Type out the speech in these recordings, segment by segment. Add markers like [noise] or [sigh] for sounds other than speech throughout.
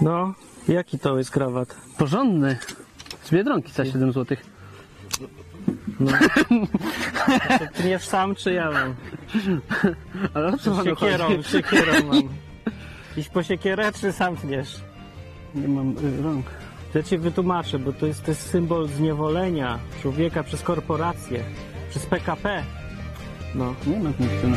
No, jaki to jest krawat? Porządny. Z Biedronki za 7 zł. To tniesz sam, czy ja mam? Ale o co panu Siekierą, chodzi? siekierą mam. Iść po siekierę, czy sam tniesz? Nie mam y, rąk. Ja ci wytłumaczę, bo to jest, to jest symbol zniewolenia człowieka przez korporacje, przez PKP. No. Nie ma nic w tym.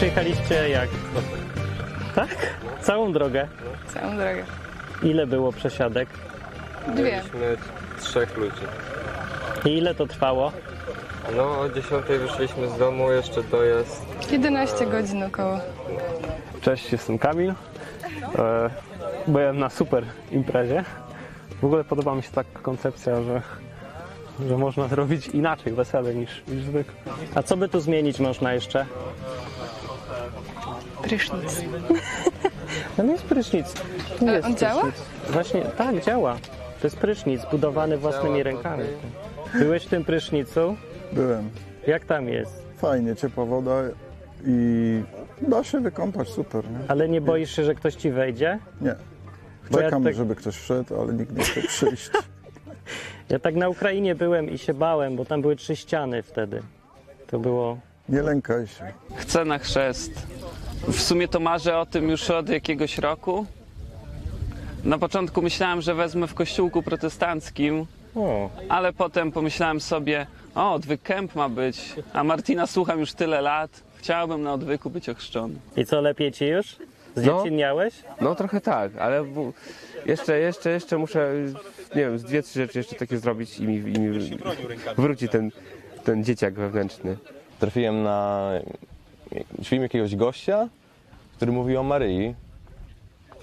Przyjechaliście jak? Tak? Całą drogę. Całą drogę. Ile było przesiadek? Dwie. Mieliśmy trzech ludzi. I ile to trwało? No o 10 wyszliśmy z domu, jeszcze dojazd. 11 godzin około. Cześć, jestem Kamil. E, byłem na super imprezie. W ogóle podoba mi się taka koncepcja, że, że można [laughs] zrobić inaczej wesele niż, niż zwykle. A co by tu zmienić można jeszcze? Prysznic. To [laughs] nie jest prysznic. A jest on działa? prysznic. Właśnie, tak, działa. To jest prysznic budowany własnymi rękami. Byłeś w tym prysznicu? Byłem. Jak tam jest? Fajnie, ciepła woda i da się wykąpać, super, nie? Ale nie boisz się, że ktoś ci wejdzie? Nie. Bo ja Czekam, tak- żeby ktoś wszedł, ale nikt nie chce przyjść. [laughs] Ja tak na Ukrainie byłem i się bałem, bo tam były trzy ściany wtedy. To było Nie lękaj się. Chcę na chrzest. W sumie to marzę o tym już od jakiegoś roku. Na początku myślałem, że wezmę w kościółku protestanckim, O, ale potem pomyślałem sobie, o, odwyk kemp ma być, a Martina słucham już tyle lat. Chciałbym na odwyku być ochrzczony. i co lepiej ci już? No. Zdziecinniałeś? No trochę tak, ale jeszcze, jeszcze, jeszcze muszę, nie wiem, z dwie, trzy rzeczy jeszcze takie zrobić i mi, i mi wróci ten, ten dzieciak wewnętrzny. trafiłem na film jakiegoś gościa, który mówił o Maryi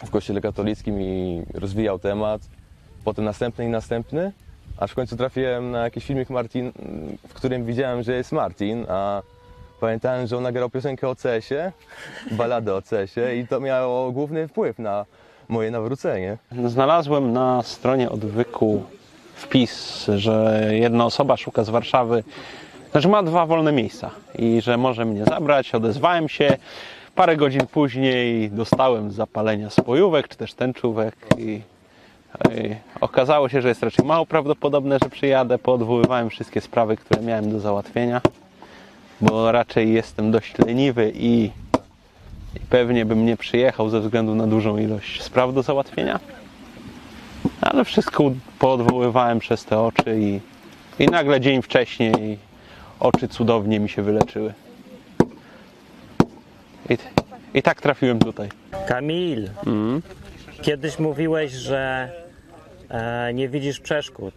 w kościele katolickim i rozwijał temat. Potem następny i następny, aż w końcu trafiłem na jakiś filmik Martin, w którym widziałem, że jest Martin, a pamiętałem, że on nagrał piosenkę o CS-ie, baladę o CS-ie i to miało główny wpływ na moje nawrócenie. Znalazłem na stronie odwyku wpis, że jedna osoba szuka z Warszawy, znaczy ma dwa wolne miejsca i że może mnie zabrać. Odezwałem się. Parę godzin później dostałem zapalenia spojówek czy też tęczówek i, i okazało się, że jest raczej mało prawdopodobne, że przyjadę. Poodwoływałem wszystkie sprawy, które miałem do załatwienia, bo raczej jestem dość leniwy i, i pewnie bym nie przyjechał ze względu na dużą ilość spraw do załatwienia. Ale wszystko poodwoływałem przez te oczy i, i nagle dzień wcześniej oczy cudownie mi się wyleczyły. I, i tak trafiłem tutaj. Kamil, Mm. kiedyś mówiłeś, że e, nie widzisz przeszkód.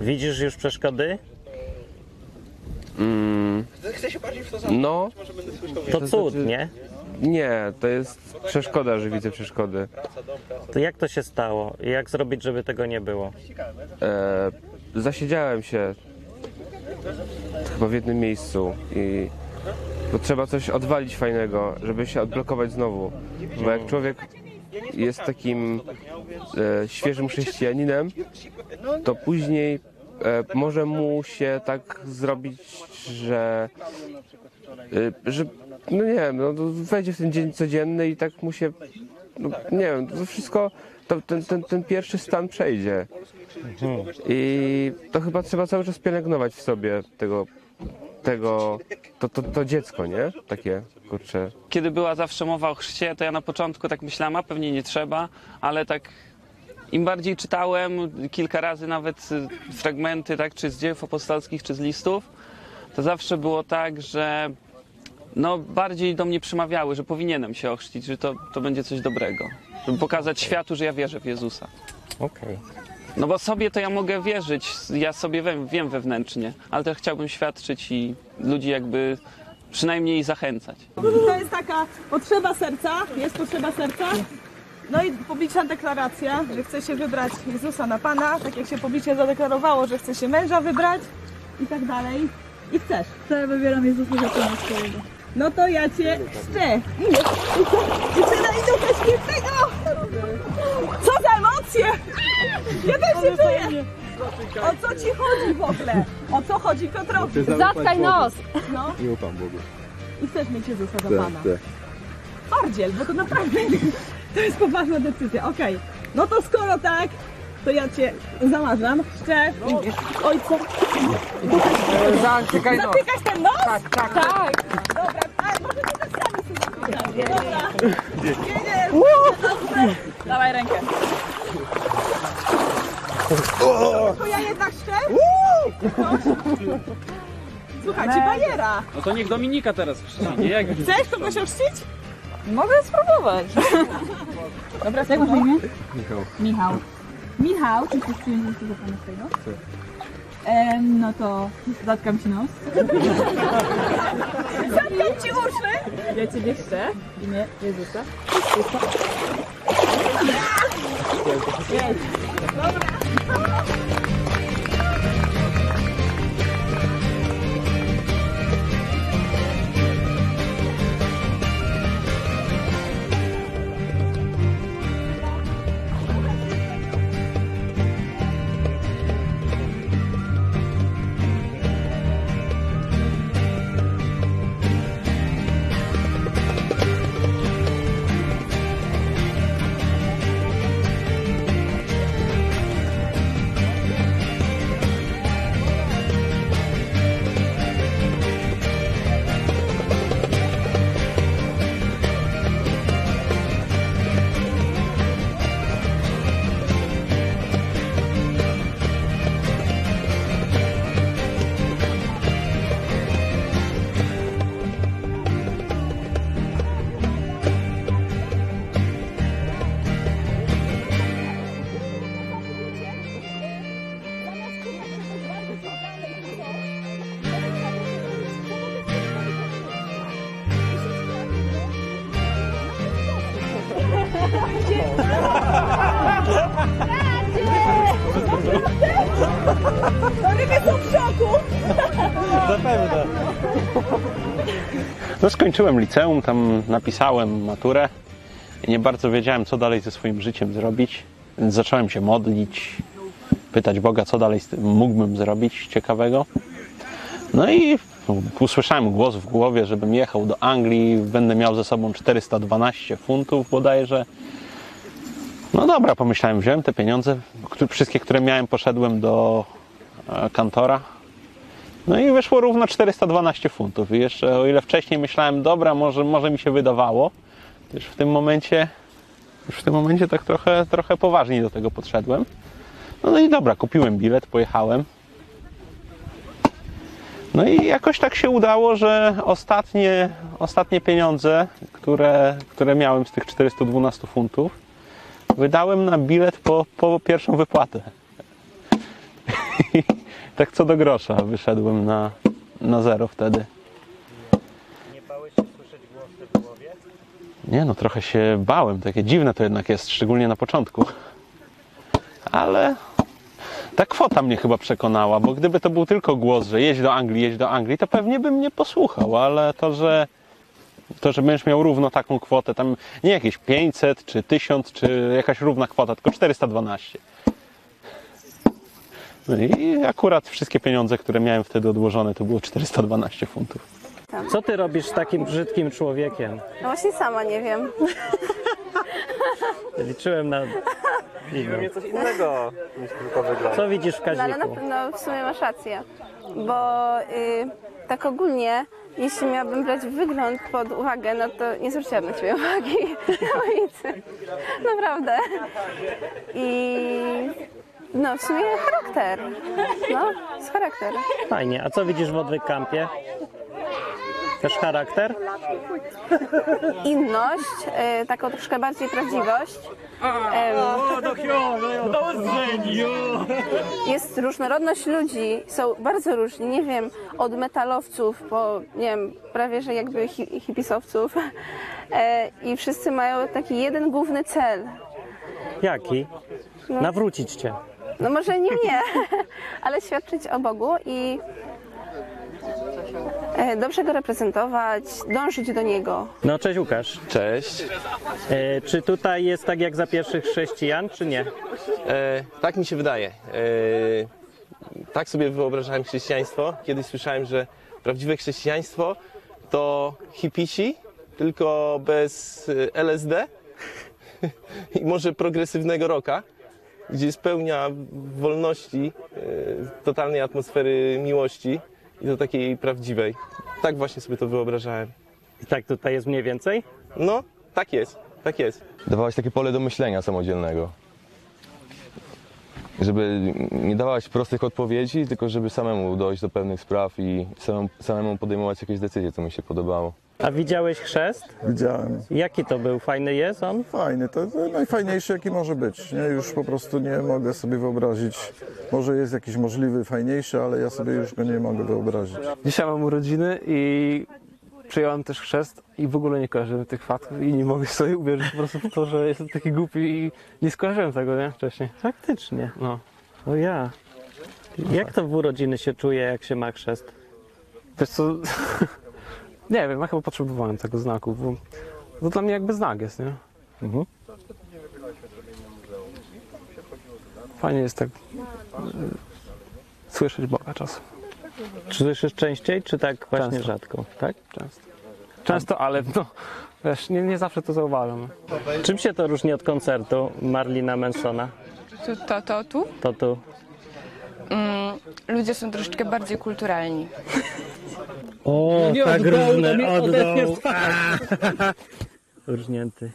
Widzisz już przeszkody? No, To cud, nie? nie, to jest przeszkoda, że widzę przeszkody. To jak to się stało? Jak zrobić, żeby tego nie było? E, zasiedziałem się chyba w jednym miejscu i bo trzeba coś odwalić fajnego, żeby się odblokować znowu. Bo jak człowiek jest takim e, świeżym chrześcijaninem, to później e, może mu się tak zrobić, że, e, że no nie wiem, no, to wejdzie w ten dzień codzienny i tak mu się, no, nie wiem, to wszystko, to, ten, ten, ten pierwszy stan przejdzie. I to chyba trzeba cały czas pielęgnować w sobie tego, tego to, to, to dziecko, nie? Takie, kurczę, Kiedy była zawsze mowa o chrzcie, to ja na początku tak myślałem, a pewnie nie trzeba, ale tak im bardziej czytałem, kilka razy nawet fragmenty, tak, czy z dzieł apostolskich, czy z listów, to zawsze było tak, że no, bardziej do mnie przemawiały, że powinienem się ochrzcić, że to, to będzie coś dobrego. Żeby pokazać światu, że ja wierzę w Jezusa. Okej. No bo sobie to ja mogę wierzyć, ja sobie wiem, wiem wewnętrznie, ale też chciałbym świadczyć i ludzi jakby przynajmniej zachęcać. To jest taka potrzeba serca, jest potrzeba serca. No i publiczna deklaracja, że chce się wybrać Jezusa na Pana, tak jak się publicznie zadeklarowało, że chce się męża wybrać i tak dalej. I chcesz. To ja wybieram Jezusa za Pana swojego. No to ja Cię chrzczę. Idziesz. I co? Dziewczyna, się! Ja też się czuję! O co ci chodzi w ogóle? O co chodzi Piotrowi? Zatkaj nos! No I ufam Bogu. i chcesz mieć Jezusa za Tak, Pana. tak. Twardziel, bo to naprawdę to jest poważna decyzja. Okej, no to skoro tak, to ja cię zamarzam. Szczep, ojca. Zatykaj nos. Zatykasz ten nos? Tak, tak. Tak! Dobra, a może ty tak sami sobie. Dobra. Jedziesz. Dobrze. Dawaj rękę. To ja jednak szczep? Słuchajcie, bajera. No to niech Dominika teraz chrzci, nie? Jak Chcesz kogoś ochrzcić? Mogę spróbować. Dobra, jak masz na imię? Michał. Michał. Michał, czy chcesz przyjąć Jezusa za Pana swojego? Em, no to zatkam ci nos. zatkam ci uszy. Ja ciebie chcę w imię Jezusa. Jedź. Ryby Oh. [laughs] No skończyłem liceum, tam napisałem maturę i nie bardzo wiedziałem, co dalej ze swoim życiem zrobić. Więc zacząłem się modlić, pytać Boga, co dalej mógłbym zrobić ciekawego. No i usłyszałem głos w głowie, żebym jechał do Anglii, będę miał ze sobą 412 funtów bodajże. No dobra, pomyślałem, wziąłem te pieniądze, wszystkie, które miałem, poszedłem do e, kantora, no i wyszło równo 412 funtów. I jeszcze o ile wcześniej myślałem, dobra, może, może mi się wydawało, już w tym momencie, już w tym momencie tak trochę, trochę poważniej do tego podszedłem. No, no i dobra, kupiłem bilet, pojechałem. No i jakoś tak się udało, że ostatnie, ostatnie pieniądze, które, które miałem z tych 412 funtów, wydałem na bilet po, po pierwszą wypłatę. [laughs] tak co do grosza wyszedłem na, na zero wtedy. Nie bałeś się słyszeć głosy w głowie? Nie no, trochę się bałem. Takie dziwne to jednak jest, szczególnie na początku. Ale ta kwota mnie chyba przekonała, bo gdyby to był tylko głos, że jedź do Anglii, jedź do Anglii, to pewnie bym nie posłuchał, ale to, że to, że będziesz miał równo taką kwotę, tam nie jakieś 500 czy 1000 czy jakaś równa kwota, tylko 412. No i akurat wszystkie pieniądze, które miałem wtedy odłożone, to było 412 funtów. Co ty robisz z takim brzydkim człowiekiem? No właśnie sama nie wiem. [laughs] Liczyłem na inną. Coś innego niż tylko wygląd. Co widzisz w No ale na kaziku? pewno w sumie masz rację, bo y, tak ogólnie, jeśli miałabym brać wygląd pod uwagę, no to nie zwróciłabym na ciebie uwagi [laughs] na ulicy. Naprawdę. I no w sumie charakter. No, z charakter. Fajnie. A co widzisz w odwykampie? Też charakter? Inność, y, taką troszkę bardziej prawdziwość. Em, Jest różnorodność ludzi, są bardzo różni, nie wiem, od metalowców po, nie wiem, prawie że jakby hi- hipisowców. [laughs] E, I wszyscy mają taki jeden główny cel. Jaki? Nawrócić cię. No może nie mnie, [laughs] ale świadczyć o Bogu i e, dobrze go reprezentować, dążyć do niego. No cześć Łukasz. Cześć. E, czy tutaj jest tak jak za pierwszych chrześcijan, czy nie? E, tak mi się wydaje. E, tak sobie wyobrażałem chrześcijaństwo. Kiedyś słyszałem, że prawdziwe chrześcijaństwo to hipisi, tylko bez e, LSD [laughs] i może progresywnego rocka, gdzie spełnia wolności, e, totalnej atmosfery miłości i do takiej prawdziwej. Tak właśnie sobie to wyobrażałem. I tak tutaj jest mniej więcej? No, tak jest, tak jest. Dawałeś takie pole do myślenia samodzielnego. Żeby nie dawałaś prostych odpowiedzi, tylko żeby samemu dojść do pewnych spraw i samemu, samemu podejmować jakieś decyzje, co mi się podobało. A widziałeś chrzest? Widziałem. Jaki to był? Fajny jest on? Fajny, to, to najfajniejszy jaki może być. Nie? Już po prostu nie mogę sobie wyobrazić. Może jest jakiś możliwy, fajniejszy, ale ja sobie już go nie mogę wyobrazić. Dzisiaj mam urodziny i przyjąłem też chrzest i w ogóle nie kojarzyłem tych faktów i nie mogę sobie uwierzyć po prostu w to, że jestem taki głupi i nie skojarzyłem tego, nie? Wcześniej. Faktycznie. No. O ja. Jak to w urodziny się czuje, jak się ma chrzest? Wiesz co, [laughs] nie wiem, ja chyba potrzebowałem tego znaku, bo to dla mnie jakby znak jest, nie? Mhm. Fajnie jest tak y, słyszeć Boga czasem. Czy słyszysz częściej, czy tak właśnie Często. rzadko? Tak? Często. Często, ale no, wiesz, nie, nie zawsze to zauważam. Czym się to różni od koncertu Marlina Mansona? Tu, to, to, tu? To tu. Mm, ludzie są troszeczkę bardziej kulturalni. O, No nie tak od dołu, różne, to nie od odetniesz dołu. [laughs] A. Urżnięty.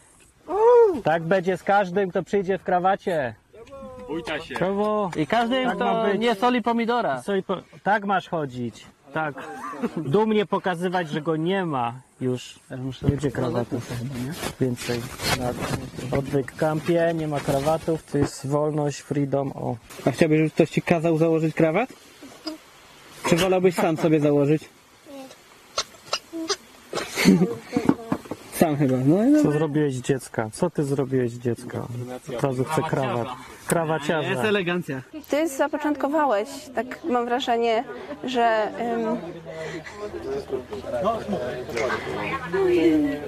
Tak będzie z każdym, kto przyjdzie w krawacie. Bójcie się. I każdy, Tak kto ma być. nie soli pomidora. Soli po... Tak masz chodzić. Tak. Dumnie pokazywać, że go nie ma już. Ludzie krawatów. Więcej. Odwyk kampie, nie ma krawatów. To jest wolność, freedom. O. A chciałbyś, żeby ktoś ci kazał założyć krawat? Czy wolałbyś sam sobie założyć? Sam chyba. No, i Co dobra. zrobiłeś dziecka? Co ty zrobiłeś dziecka? Od razu chcę krawat. Krawaciarza. Jest elegancja. Ty zapoczątkowałeś, tak mam wrażenie, że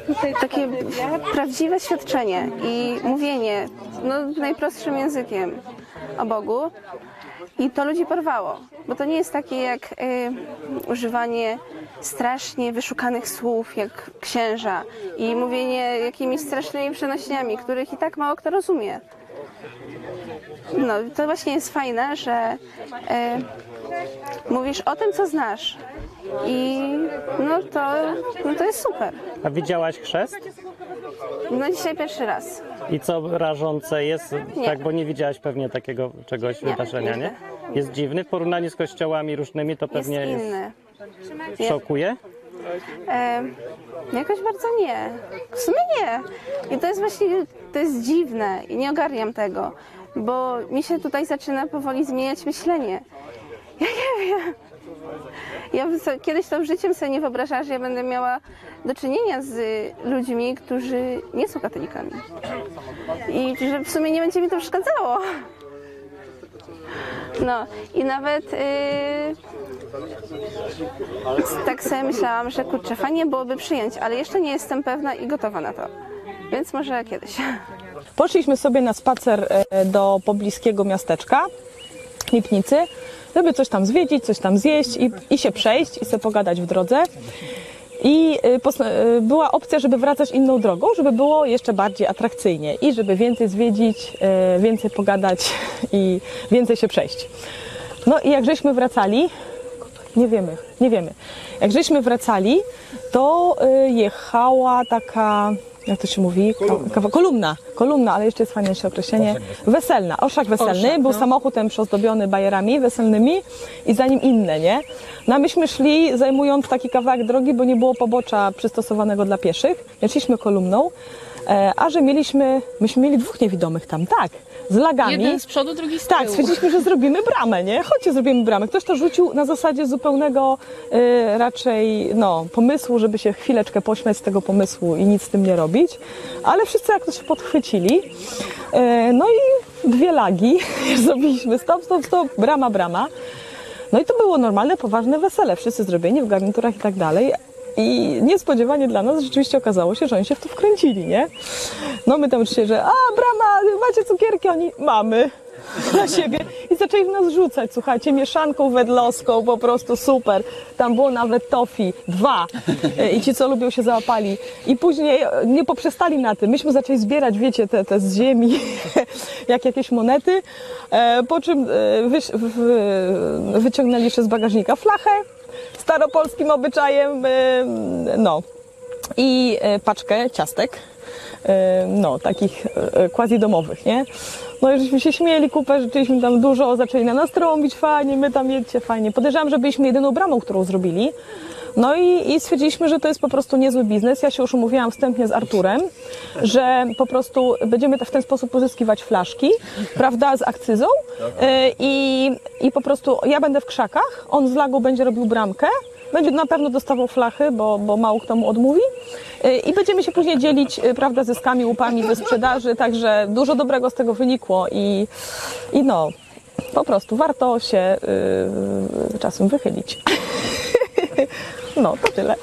tutaj takie prawdziwe świadczenie i mówienie no, najprostszym językiem o Bogu i to ludzi porwało, bo to nie jest takie jak y, używanie strasznie wyszukanych słów, jak księża i mówienie jakimiś strasznymi przenośniami, których i tak mało kto rozumie. No, to właśnie jest fajne, że e, mówisz o tym, co znasz. I no to, no to jest super. A widziałaś chrzest? No dzisiaj pierwszy raz. I co rażące jest? Nie. Tak, bo nie widziałaś pewnie takiego czegoś Nie, wydarzenia, nie? nigdy. Jest dziwny w porównaniu z kościołami różnymi, to Jest pewnie jest. inny. Nie. Szokuje? E, jakoś bardzo nie. W sumie nie. I to jest właśnie, to jest dziwne i nie ogarniam tego, bo mi się tutaj zaczyna powoli zmieniać myślenie. [laughs] Ja nie wiem. Ja bym so, kiedyś to życiem sobie nie wyobrażała, że ja będę miała do czynienia z ludźmi, którzy nie są katolikami. I że w sumie nie będzie mi to przeszkadzało. No i nawet yy, tak sobie myślałam, że kurczę, fajnie byłoby przyjąć, ale jeszcze nie jestem pewna i gotowa na to. Więc może kiedyś. Poszliśmy sobie na spacer e, do pobliskiego miasteczka, Lipnicy, żeby coś tam zwiedzić, coś tam zjeść i, i się przejść i sobie pogadać w drodze. I y, y, była opcja, żeby wracać inną drogą, żeby było jeszcze bardziej atrakcyjnie i żeby więcej zwiedzić, y, więcej pogadać i więcej się przejść. No i jak żeśmy wracali, nie wiemy, nie wiemy. Jak żeśmy wracali, to jechała taka, jak to się mówi? Kolumna. Kawa, kolumna, kolumna, ale jeszcze jest fajniejsze określenie. Weselna, orszak weselny. Orszak, Był no. samochód ten przyozdobiony bajerami weselnymi i za nim inne, nie? No a myśmy szli zajmując taki kawałek drogi, bo nie było pobocza przystosowanego dla pieszych. Więc szliśmy kolumną, e, a że mieliśmy, myśmy mieli dwóch niewidomych tam, tak. Z lagami. Jeden z przodu, drugi z Tak, tyłu. stwierdziliśmy, że zrobimy bramę, nie? Chodźcie, zrobimy bramę. Ktoś to rzucił na zasadzie zupełnego y, raczej no, pomysłu, żeby się chwileczkę pośmiać z tego pomysłu i nic z tym nie robić. Ale wszyscy jak to się podchwycili. Y, no i dwie lagi. [laughs] Zrobiliśmy stop, stop, stop, brama, brama. No i to było normalne, poważne wesele, wszyscy zrobieni w garniturach i tak dalej. I niespodziewanie dla nas rzeczywiście okazało się, że oni się w to wkręcili, nie? No my tam oczywiście, że a brama, macie cukierki? Oni, mamy [laughs] na siebie i zaczęli w nas rzucać, słuchajcie, mieszanką wedlowską, po prostu super. Tam było nawet tofi, dwa E, i ci, co lubią, się załapali. I później e, nie poprzestali na tym. Myśmy zaczęli zbierać, wiecie, te, te z ziemi, [laughs] jak jakieś monety, e, po czym e, wyś, w, wyciągnęli jeszcze z bagażnika flachę, staropolskim obyczajem, e, no, i e, paczkę ciastek, e, no, takich quasi domowych, nie? No i żeśmy się śmieli kupę, rzeczywiście tam dużo, zaczęli na nas trąbić, fajnie, my tam jedźcie, fajnie. Podejrzewam, że byliśmy jedyną bramą, którą zrobili. No i, i stwierdziliśmy, że to jest po prostu niezły biznes. Ja się już umówiłam wstępnie z Arturem, że po prostu będziemy w ten sposób pozyskiwać flaszki, prawda, z akcyzą e, i, i po prostu ja będę w krzakach, on z lagu będzie robił bramkę, będzie na pewno dostawał flachy, bo, bo mało kto mu odmówi. I będziemy się później dzielić, y, prawda, zyskami, łupami ze sprzedaży, także dużo dobrego z tego wynikło i, i no, po prostu warto się y, czasem wychylić. [laughs] no, to tyle.